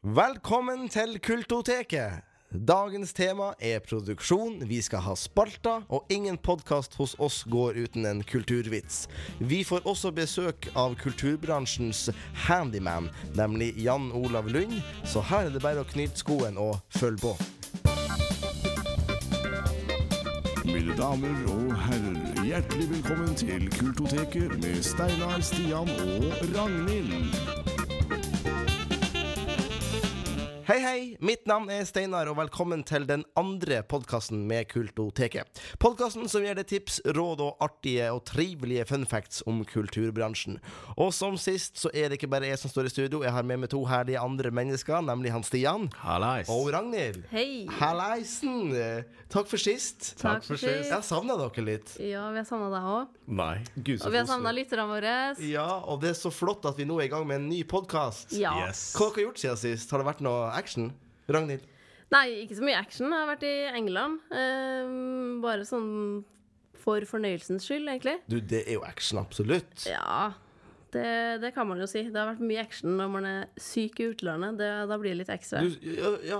Velkommen til Kultoteket! Dagens tema er produksjon, vi skal ha spalter, og ingen podkast hos oss går uten en kulturvits. Vi får også besøk av kulturbransjens handyman, nemlig Jan Olav Lund, så her er det bare å knyte skoen og følge på. Mine damer og herrer, hjertelig velkommen til Kultoteket med Steinar, Stian og Ragnhild. Hei, hei! Mitt navn er Steinar, og velkommen til den andre podkasten med Kultoteket. Podkasten som gir deg tips, råd og artige og trivelige fun facts om kulturbransjen. Og som sist så er det ikke bare jeg som står i studio, jeg har med meg to herlige andre mennesker, nemlig han Stian Hallais. og Ragnhild. Hei! Hallaisen! Eh, Takk for sist. Takk for sist. Jeg savna dere litt. Ja, vi har savna deg òg. Nei. Gud, så Og vi har savna lytterne våre. Ja, og det er så flott at vi nå er i gang med en ny podkast. Ja. Yes. Hva har dere gjort siden sist? Har det vært noe action? Ragnhild? Nei, ikke så mye action. Jeg har vært i England. Ehm, bare sånn for fornøyelsens skyld, egentlig. Du, det er jo action, absolutt. Ja, det, det kan man jo si. Det har vært mye action når man er syk i utlandet. Det, da blir det litt ekstra. Du, ja, ja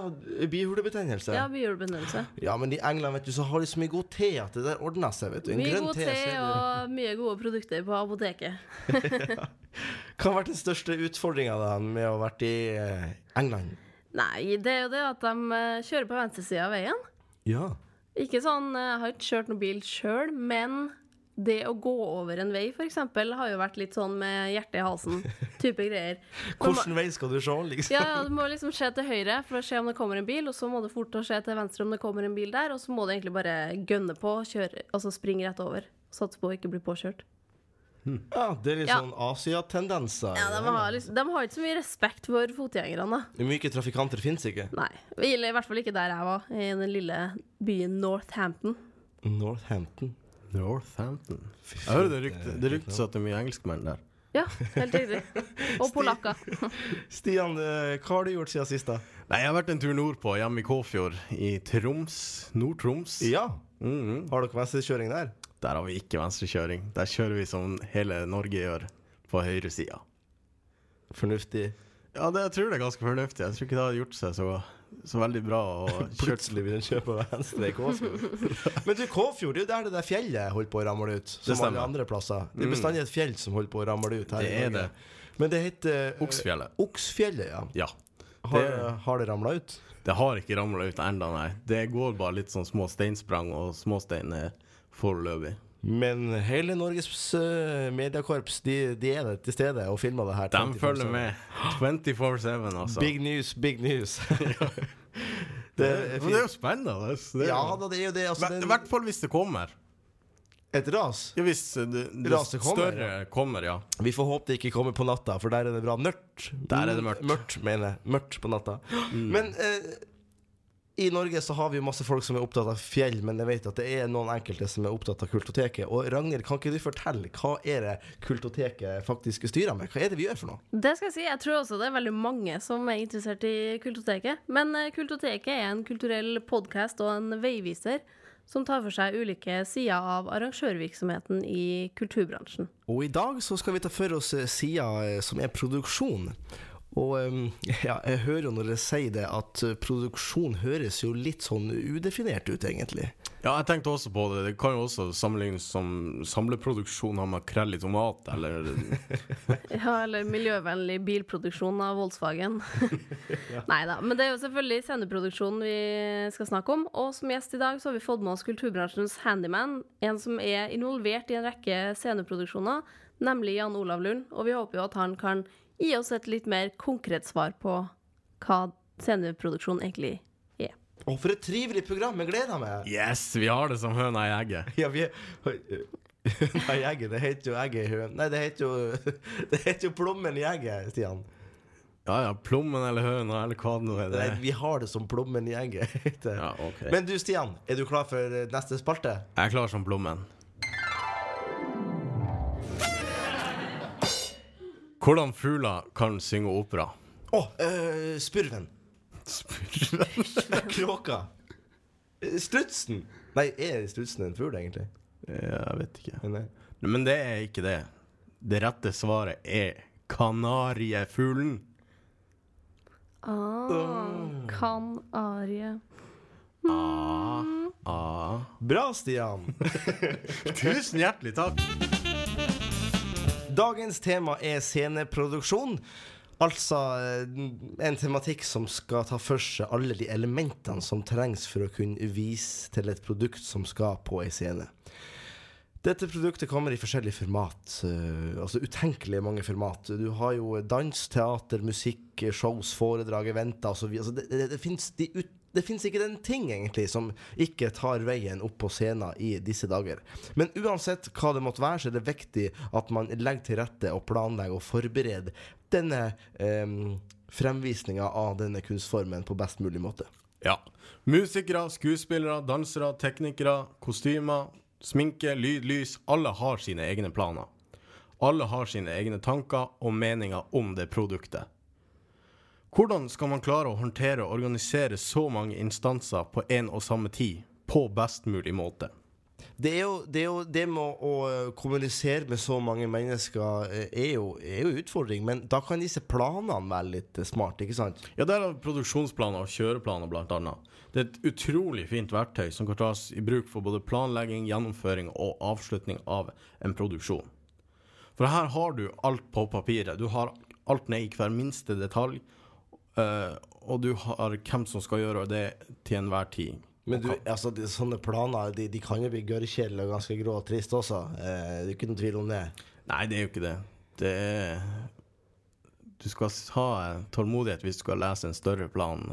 bihulebetennelse. Ja, bihulebetennelse. Ja, men i England vet du, så har de så mye god te at det der ordner seg. vet du En Mye grønn god te, og mye gode produkter på apoteket. Hva har vært den største utfordringa med å ha vært i eh, England? Nei, det er jo det at de eh, kjører på venstresida av veien. Ja. Ikke sånn, eh, Jeg har ikke kjørt noen bil sjøl, men det å gå over en vei, f.eks., har jo vært litt sånn med hjertet i halsen. Type greier. Hvilken vei skal du se, liksom? Ja, ja, Du må liksom se til høyre for å se om det kommer en bil, og så må du fort se til venstre om det kommer en bil der, og så må du egentlig bare gønne på, kjøre, altså springe rett over. Satse på å ikke bli påkjørt. Ja, Det er litt Ja. sånn Asia-tendenser. Ja, de har, liksom, de har ikke så mye respekt for fotgjengerne. Myke trafikanter fins ikke. Nei. Eller I hvert fall ikke der jeg var, i den lille byen Northampton. Northampton. Northampton. Jeg hører det rykte- det ryktes at det er mye engelskmenn der. Ja, helt riktig. Og polakker. Stian, eh, hva har du gjort siden sist, da? Nei, jeg har vært en tur nordpå, hjemme i Kåfjord, i Troms. Nord-Troms. Ja. Mhm. Har dere venstrekjøring der? Der har vi ikke venstrekjøring. Der kjører vi som hele Norge gjør, på høyresida. Fornuftig. Ja, det, jeg tror det er ganske fornuftig. Jeg tror ikke det har gjort seg så, så veldig bra å Plutselig vil den kjøre på venstre i Kåfjord. Men du, Kåfjord, det er jo der det der fjellet holder på å ramle ut. Som alle andre plasser. Det er Mm. bestandig et fjell som holder på å ramle ut her Det i Norge. det. Men det heter eh, Oksfjellet. Oksfjellet, ja. Ja. Har Det- har det ramla ut? Det har ikke ramla ut ennå, nei. Det går bare litt sånn små steinsprang, og småstein er foreløpig. Men hele Norges uh, mediekorps de, de er der til stede og filmer det her. De 24/7. følger med 24-7, altså. Big news, big news. det er det er jo spennende. Det er, Ja da, det er jo det. Altså, I hvert fall hvis det kommer. et ras. Ja, hvis det, det Raset kommer, større kommer, ja. Vi får håpe det ikke kommer på natta, for der er det bra nørt. Der er det mørkt. Mørkt, mener jeg. Mørkt på natta. Men eh, i Norge så har vi masse folk som er opptatt av fjell, men jeg vet at det er noen enkelte som er opptatt av Kultoteket. Og Ragnhild, kan ikke du fortelle hva er det Kultoteket faktisk styrer med? Hva er det vi gjør for noe? Det skal jeg si. Jeg tror også det er veldig mange som er interessert i Kultoteket. Men eh, Kultoteket er en kulturell podkast og en veiviser som tar for seg ulike sider av arrangørvirksomheten i kulturbransjen. Og i dag så skal vi ta for oss eh, sida eh, som er produksjon. Og ja, jeg hører jo når jeg sier det, at eh, produksjon høres jo litt sånn udefinert ut, egentlig. Ja, jeg tenkte også på det. Det kan jo også sammenlignes som samleproduksjon av makrell i tomat, eller Ja, eller miljøvennlig bilproduksjon av Volkswagen. Nei da. Men det er jo selvfølgelig sceneproduksjonen vi skal snakke om. Og som gjest i dag så har vi fått med oss kulturbransjens handyman. En som er involvert i en rekke sceneproduksjoner, nemlig Jan Olav Lund. Og vi håper jo at han kan gi oss et litt mer konkret svar på hva sceneproduksjon egentlig er. Å, for et trivelig program! Jeg gleder meg! Yes, vi har det som høna i egget. Ja, vi er Nei, egget, det heter jo egget i høna Nei, det heter jo Det heter jo plommen i egget, Stian. Ja ja, plommen eller høna eller hva det nå er. Det. Nei, vi har det som plommen i egget. heter. Ja, ok. Men du, Stian, er du klar for neste spalte? Jeg er klar som plommen. Hvordan fugler kan synge opera? Å, eh, spurven. Kråka. Eh, Strutsen. Nei, er strutsen en fugl, egentlig? Jeg vet ikke. Nei. Men det er ikke det. Det rette svaret er kanariefuglen. Ah, kanarie. Mm. Ah, ah. Bra, Stian. Tusen hjertelig takk. Dagens tema er sceneproduksjon. Altså eh, en tematikk som skal ta for seg alle de elementene som trengs for å kunne vise til et produkt som skal på ei scene. Dette produktet kommer i forskjellige format. eh, altså utenkelig mange format. Du har jo dans, teater, musikk, shows, foredrag, eventer osv. Altså det det, det finnes de ut, det fins ikke den ting, egentlig, som ikke tar veien opp på scenen i disse dager. Men uansett hva det måtte være, så er det viktig at man legger til rette og planlegger og forbereder denne eh, fremvisninga av denne kunstformen på best mulig måte. Ja. Musikere, skuespillere, dansere, teknikere, kostymer, sminke, lyd, lys. Alle har sine egne planer. Alle har sine egne tanker og meninger om det produktet. Hvordan skal man klare å håndtere og organisere så mange instanser på en og samme tid på best mulig måte? Det jo det, jo, det med å eh, kommunisere med så mange mennesker eh, er jo, er jo utfordring, men da kan disse planene være litt smarte, smart, ikke sant? Ja, der har produksjonsplaner og kjøreplaner, blant annet. Det er et utrolig fint verktøy som kan tas i bruk for både planlegging, gjennomføring og avslutning av en produksjon. For her har du alt på papiret. Du har alt ned i hver minste detalj. Eh, og du har hvem som skal gjøre det til enhver tid. Men du, altså, de, sånne planer de, de kan jo bli gørrkjedelige og ganske grå og trist også. Eh, det er ikke noen tvil om det. Nei, det er jo ikke det. Det er Du skal ha tålmodighet hvis du skal lese en større plan.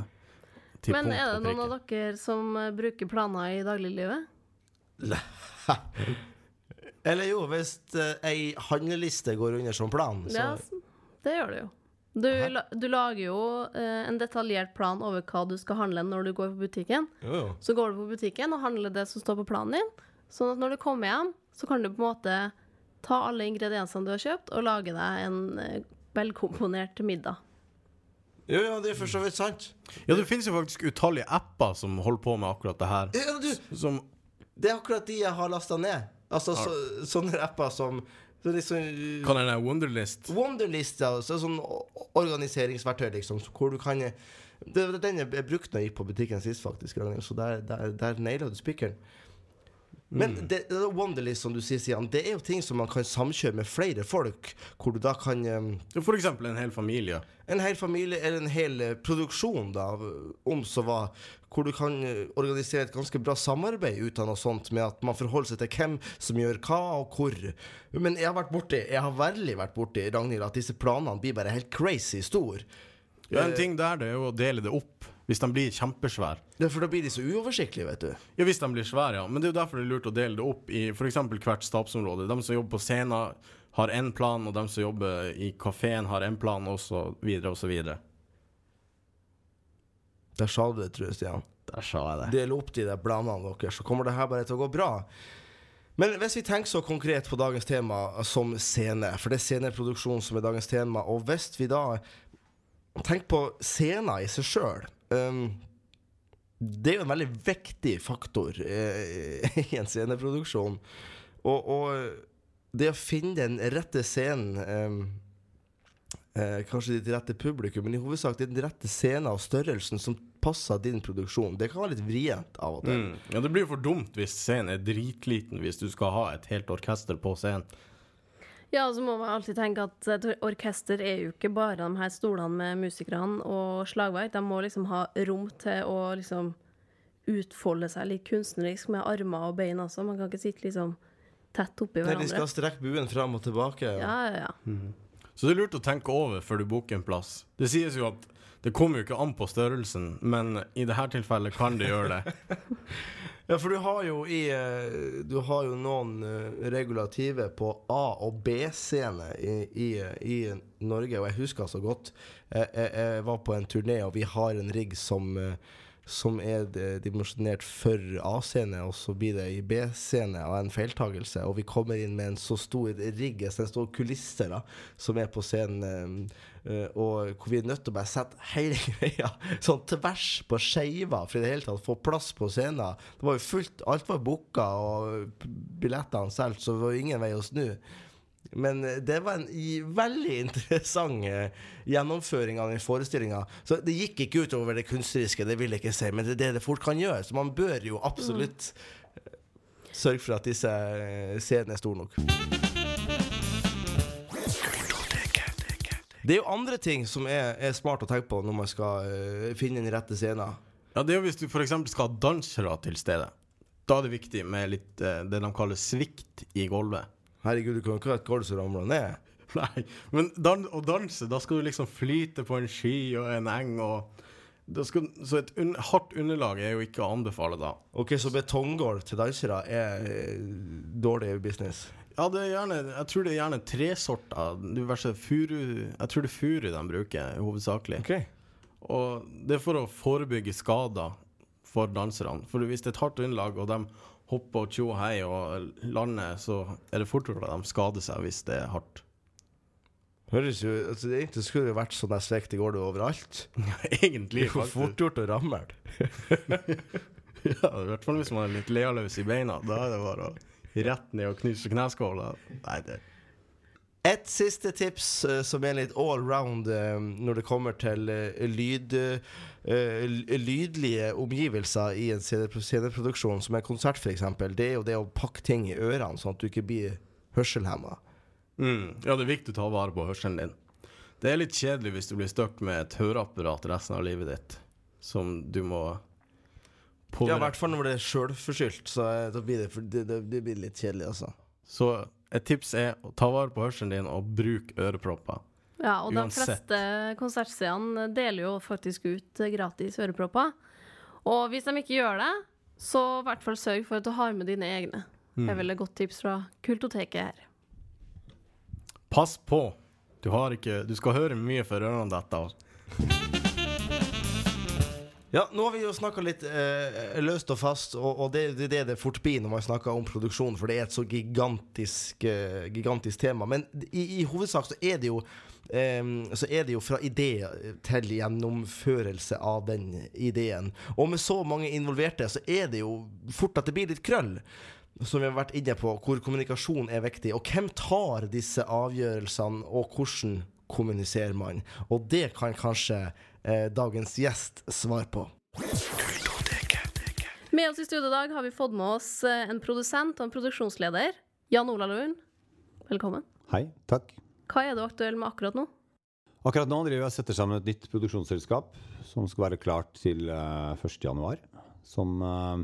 Til Men punkt er det noen av dere som eh, bruker planer i dagliglivet? Eller jo, hvis eh, ei handleliste går under som plan, så Ja, det gjør det jo. Du, la, du lager jo eh, en detaljert plan over hva du skal handle når du går på butikken. jo, jo. Så går du på butikken og handler det som står på planen din. Sånn at når du kommer hjem, så kan du på en måte ta alle ingrediensene du har kjøpt, og lage deg en eh, velkomponert middag. Jo, ja, det er for så vidt sant. Ja, det finnes jo faktisk utallige apper som holder på med akkurat det her. Ja, du, Som det er akkurat de jeg har lasta ned. Altså så, sånne apper som så liksom, Kan hende Wonderlist. Wonderlist, ja. Så sånn organiseringsverktøy, liksom. Hvor du kan Det var den jeg brukte da jeg gikk på butikken sist, faktisk. Så der, der, der naila du spikeren. Men det, det er Wonderlist, som du sier, Sian, det er jo ting som man kan samkjøre med flere folk. Hvor du da kan um, For eksempel en hel familie. En hel familie eller en hel eh, produksjon, da, om så hva, hvor du kan eh, organisere et ganske bra samarbeid ut av noe sånt, med at man forholder seg til hvem som gjør hva og hvor. Men jeg har vært borti, jeg har veldig vært borti, Ragnhild, at disse planene blir bare helt crazy store. Ja, en ting der det er jo å dele det opp. Hvis de blir kjempesvære. Ja, for da blir de så uoversiktlige, vet du. Ja, hvis de blir svære, ja. Men det er jo derfor det er lurt å dele det opp i f.eks. hvert stabsområde. De som jobber på scenen, har én plan, og de som jobber i kafeen, har én plan, og så videre og så videre. Der sa du det, tror jeg, Stian. Der sa jeg det. Del opp de der planene deres, så kommer det her bare til å gå bra. Men hvis vi tenker så konkret på dagens tema som scene, for det er sceneproduksjon som er dagens tema, og hvis vi da tenker på scener i seg sjøl Det er jo en veldig viktig faktor eh, i en sceneproduksjon. Og, og det å finne den rette scenen eh, eh, Kanskje ditt rette publikum, men i hovedsak den rette scenen og størrelsen som passer din produksjon. Det kan være litt vrient av og til. Mm. Ja, det blir jo for dumt hvis scenen er dritliten hvis du skal ha et helt orkester på scenen. Ja, så må man alltid tenke at et orkester er jo ikke bare de her stolene med musikerne og slagverk. De må liksom ha rom til å liksom utfolde seg litt kunstnerisk med armer og bein også. Man kan ikke sitte liksom tett oppi Nei, de skal strekke buen fram og tilbake. Ja, ja, ja. Så det er lurt å tenke over før du booker en plass. Det sies jo at det kommer jo ikke an på størrelsen, men i dette tilfellet kan det gjøre det. Ja, for du har jo i eh, Du har jo noen regulative regulativer på A- og B-scene i, i, i Norge, og jeg husker så godt. Jeg, jeg, jeg var på en turné, og vi har en rigg som eh, som er dimensjonert for A-scene, og så blir det i B-scene av en feiltagelse. Og vi kommer inn med en så stor rigg, en stor kulisse, da, som er på scenen. Eh, og hvor vi er nødt til å bare sette hele greia sånn tvers på skeiva for i det hele tatt få plass på scenen. Det var jo fullt, alt var booka, og billettene solgt, så det var ingen vei å snu. Men eh, det var en veldig interessant eh, gjennomføring av den forestillinga. Så det gikk ikke utover det kunstneriske, det vil jeg ikke si, men det er det det fort kan gjøre. Så man bør jo absolutt eh, sørge for at disse scenene er store nok. Det er jo andre ting som er, er smart å tenke på når man skal uh, finne den rette scenen. Ja, det er jo hvis du f.eks. skal ha dansere til stede. Da er det viktig med litt uh, det de kaller svikt i gulvet. Herregud, du kan ikke ha et gulv som ramler ned. Nei, men dan å danse, da skal du liksom flyte på en sky og en eng og skal, Så et un hardt underlag er jo ikke å anbefale da. Ok, Så betonggulv til dansere er uh, dårlig business? Ja, det er gjerne Jeg tror det er gjerne tre sorter. Diverse furu Jeg tror det er furu de bruker hovedsakelig. Ok. Og det er for å forebygge skader for danserne. For hvis det er et hardt underlag, og de hopper og tjo hei og lander, så er det fort gjort at de skader seg hvis det er hardt. Høres jo altså, det Egentlig skulle det vært sånn der svekt i går det overalt. Egentlig, går fort gjort å ramle. Ja, I hvert fall hvis man er litt lealøs i beina. Da er det bare å rett ned og knuse kneskåla. Nei, det Et siste tips uh, som er litt all round uh, når det kommer til uh, lyd, lydlige omgivelser i en CD CD-produksjon, som en konsert f.eks., det er jo det å pakke ting i ørene, sånn at du ikke blir hørselhemma. mm. Ja, det er viktig å ta vare på hørselen din. Det er litt kjedelig hvis du blir stuck med et høreapparat resten av livet ditt, som du må Ja, i hvert fall når det er sjølforskyldt, så da blir det, det, det, blir litt kjedelig, altså. Så et tips er å ta vare på hørselen din og bruk ørepropper. Ja, og de fleste konsertstedene deler jo faktisk ut gratis ørepropper. Og hvis de ikke gjør det, så i hvert fall sørg for at du har med dine egne. Det er vel et godt tips fra Kultoteket her. Pass på! Du, har ikke, du skal høre mye før ørene detter av. Ja, nå har vi jo snakka litt eh, løst og fast, og, og det er det, det fort blir når man snakker om produksjon, for det er et så gigantisk, eh, gigantisk tema. Men i, i hovedsak så er det jo eh, så er det jo fra idé til gjennomførelse av den ideen. Og med så mange involverte, så er det jo fort at det blir litt krøll. Som vi har vært inne på, hvor kommunikasjon er viktig. Og hvem tar disse avgjørelsene, og hvordan kommuniserer man? Og det kan kanskje eh, dagens gjest svare på. Med oss i studio i dag har vi fått med oss eh, en produsent og en produksjonsleder. Jan Ola Lund, velkommen. Hei, takk. Hva er du aktuell med akkurat nå? Akkurat nå driver jeg og setter sammen et nytt produksjonsselskap som skal være klart til eh, 1. januar. Som, eh,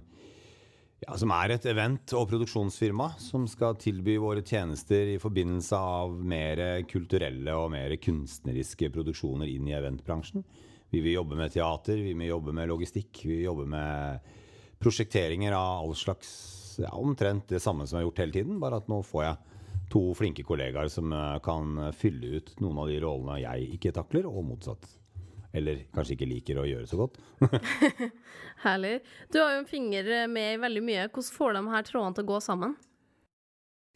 ja, som er et event- og produksjonsfirma som skal tilby våre tjenester i forbindelse av mer kulturelle og mer kunstneriske produksjoner inn i eventbransjen. Vi vil jobbe med teater, vi vil jobbe med logistikk, vi vil jobbe med prosjekteringer av all slags ja, Omtrent det samme som jeg har gjort hele tiden, bare at nå får jeg to flinke kollegaer som eh, kan fylle ut noen av de rollene jeg ikke takler, og motsatt. Eller kanskje ikke liker å gjøre så godt. Herlig. Du har jo en finger med i veldig mye. Hvordan får de her trådene til å gå sammen?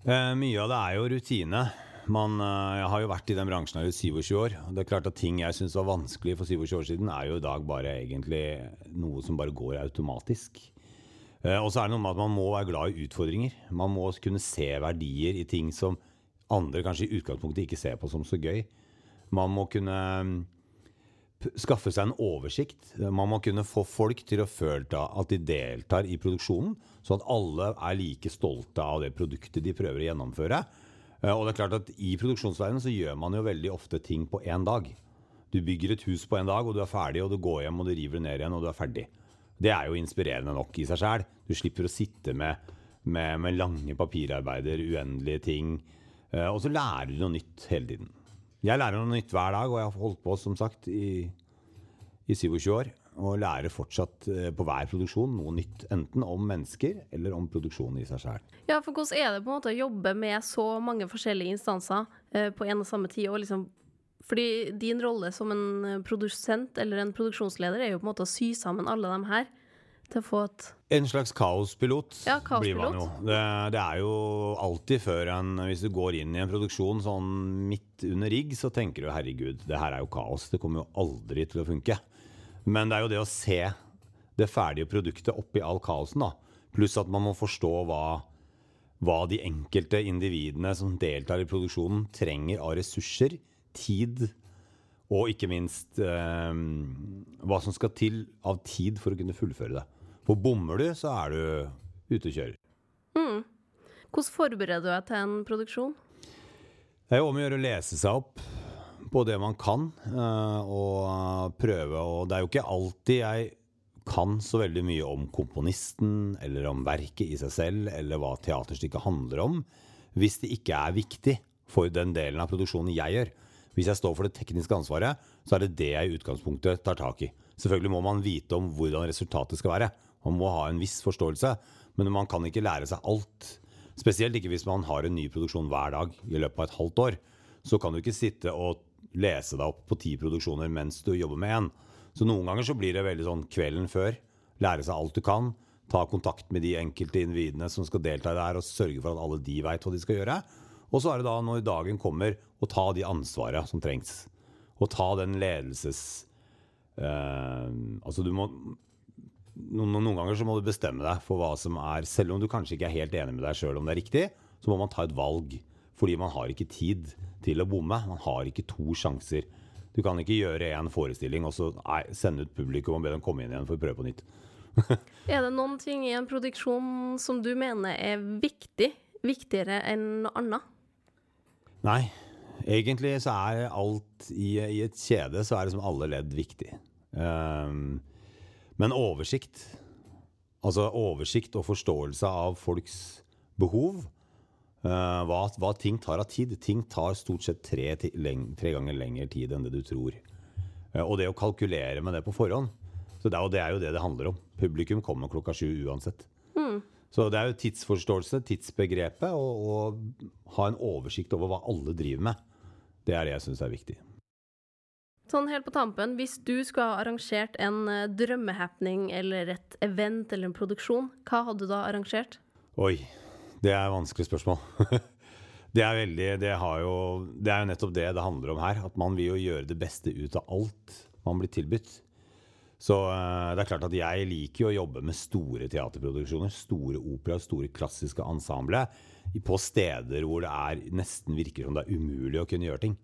Eh, mye av det er jo rutine. Man, eh, jeg har jo vært i den bransjen her i 27 år. og Det er klart at Ting jeg syns var vanskelig for 27 år siden, er jo i dag bare egentlig noe som bare går automatisk. Eh, og så er det noe med at man må være glad i utfordringer. Man må kunne se verdier i ting som andre kanskje i utgangspunktet ikke ser på som så gøy. Man må kunne mm, skaffe seg en oversikt. Man må kunne få folk til å føle at de deltar i produksjonen, sånn at alle er like stolte av det produktet de prøver å gjennomføre. Eh, Og det er klart at I produksjonsverdenen så gjør man jo veldig ofte ting på én dag. Du bygger et hus på en dag, og du er ferdig, og du går hjem og du river det ned igjen, og du er ferdig. Det er jo inspirerende nok i seg sjæl. Du slipper å sitte med, med, med lange papirarbeider, uendelige ting. Eh, Og så lærer du noe nytt hele tiden. Jeg lærer noe nytt hver dag, og jeg har holdt på som sagt i, i 27 år. Og lærer fortsatt eh, på hver produksjon noe nytt. Enten om mennesker eller om produksjonen i seg sjøl. Ja, for hvordan er det på en måte å jobbe med så mange forskjellige instanser eh, på en og samme tid? Og liksom, fordi din rolle som en eh, produsent eller en produksjonsleder er jo på en måte å sy sammen alle dem her til å få et En slags kaospilot, Ja, blir man jo. Det, det er jo alltid før en Hvis du går inn i en produksjon sånn midt under rigg, så tenker du herregud, det her er jo kaos. Det kommer jo aldri til å funke. Men det er jo det å se det ferdige produktet oppi all kaosen, da. Pluss at man må forstå hva, hva de enkelte individene som deltar i produksjonen, trenger av ressurser, tid og ikke minst eh, hva som skal til av tid for å kunne fullføre det. For bommer du, så er du ute og kjører. Hvordan forbereder du deg til en produksjon? Det er jo om å gjøre å lese seg opp på det man kan, eh, og prøve å Det er jo ikke alltid jeg kan så veldig mye om komponisten, eller om verket i seg selv, eller hva teaterstykket handler om, hvis det ikke er viktig for den delen av produksjonen jeg gjør. Hvis jeg står for det tekniske ansvaret, så er det det jeg i utgangspunktet tar tak i. Selvfølgelig må man vite om hvordan resultatet skal være. Man må ha en viss forståelse, men man kan ikke lære seg alt. Spesielt ikke hvis man har en ny produksjon hver dag i løpet av et halvt år. Så kan du ikke sitte og lese deg opp på ti produksjoner mens du jobber med én. Så noen ganger så blir det veldig sånn kvelden før. Lære seg alt du kan. Ta kontakt med de enkelte individene som skal delta i det her, og sørge for at alle de veit hva de skal gjøre. Og så er det da, når dagen kommer, å ta de ansvaret som trengs. Og ta den ledelses... Uh, altså du må noen, noen ganger så må du bestemme deg for hva som er Selv om du kanskje ikke er helt enig med deg sjøl om det er riktig, så må man ta et valg. Fordi man har ikke tid til å bomme. Man har ikke to sjanser. Du kan ikke gjøre én forestilling og så nei, sende ut publikum og be dem komme inn igjen for å prøve på nytt. Er det noen ting i en produksjon som du mener er viktig? Viktigere enn noe annet? Nei, egentlig så er alt i, i et kjede så er liksom alle ledd viktig. Ehm, men oversikt, altså oversikt og forståelse av folks behov, uh, hva, hva ting tar av tid. Ting tar stort sett tre, tre ganger lengre tid enn det du tror. Uh, og det å kalkulere med det på forhånd, så det er, jo, det er jo det det handler om. Publikum kommer klokka sju uansett. Så det er jo tidsforståelse, tidsbegrepet, og, og ha en oversikt over hva alle driver med. Det er det jeg syns er viktig. Sånn helt på tampen, hvis du skulle ha arrangert en eh, drømmehappening eller et event eller en produksjon, hva hadde du da arrangert? Oi, det er et vanskelig spørsmål. det er veldig det, jo, det er jo nettopp det det handler om her. At man vil jo gjøre det beste ut av alt man blir tilbudt. Så eh, det er klart at jeg liker jo å jobbe med store teaterproduksjoner. Store operaer, store klassiske ensembler. På steder hvor det er, nesten virker som det er umulig å kunne gjøre ting.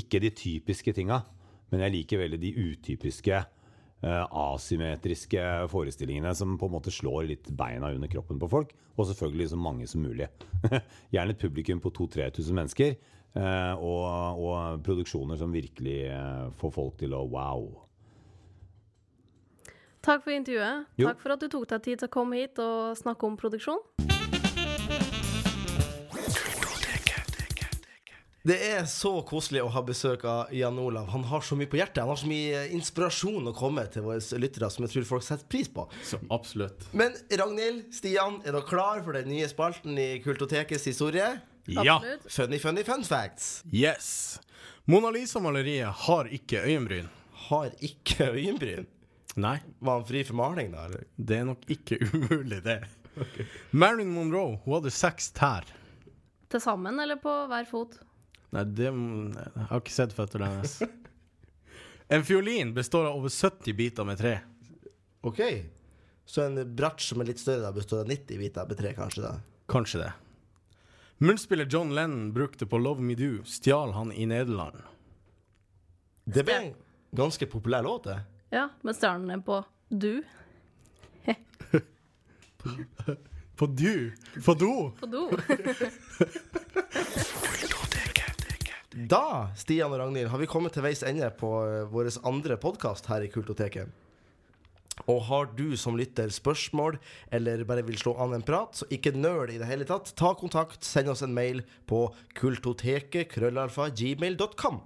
Ikke de typiske tinga, men jeg liker veldig de utypiske, eh, asymmetriske forestillingene som på en måte slår litt beina under kroppen på folk. Og selvfølgelig så mange som mulig. Gjerne et publikum på 2000-3000 mennesker. eh, og, og produksjoner som virkelig eh, får folk til å wow. Takk for intervjuet. Jo. Takk for at du tok deg tid til å komme hit og snakke om produksjon. Det er så koselig å ha besøk av Jan Olav. Han har så mye på hjertet. Han har så mye inspirasjon å komme til våre lyttere som jeg tror folk setter pris på. Så absolutt. Men Ragnhild, Stian, er dere klar for den nye spalten i Kultotekets historie? Ja. Absolutt. Funny, funny fun facts. Yes. Mona Lisa-maleriet har ikke øyenbryn. Har ikke øyenbryn. Nei, Var han fri for maling, da? Eller? det er nok ikke umulig, det. Marilyn Monroe hun hadde seks tær. Til sammen eller på hver fot? Nei, det Jeg har ikke sett føttene hennes. En fiolin består av over 70 biter med tre. OK. Så en bratsj som er litt større, da består av 90 biter med tre, kanskje? da Kanskje det. Munnspillet John Lennon brukte på Love Me Do, stjal han i Nederland. Det ble en ganske populær låt, det. Ja, med stjernene er på du. På du! På do! På do. Da, Stian og Ragnhild, har vi kommet til veis ende på uh, vår andre podkast her i Kultoteket. Og har du som lytter spørsmål, eller bare vil slå an en prat, så ikke nøl i det hele tatt. Ta kontakt, send oss en mail på kultoteket, krøllalfa, gmail.com.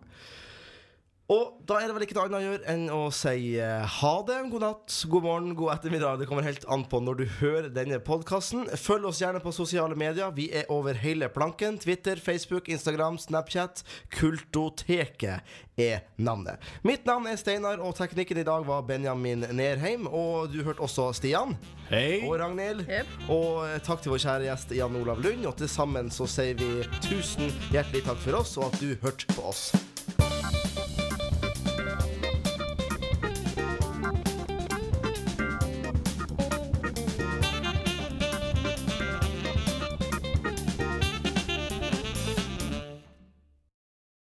Og da er det vel ikke noe annet å gjøre enn å si eh, ha det, god natt, god morgen, god ettermiddag. Det kommer helt an på når du hører denne podkasten. Følg oss gjerne på sosiale medier. Vi er over hele planken. Twitter, Facebook, Instagram, Snapchat. Kultoteket er navnet. Mitt navn er Steinar, og teknikken i dag var Benjamin Nerheim. Og du hørte også Stian Hei! og Ragnhild. Yep. Og eh, takk til vår kjære gjest Jan Olav Lund. Og til sammen så sier vi tusen hjertelig takk for oss, og at du hørte på oss.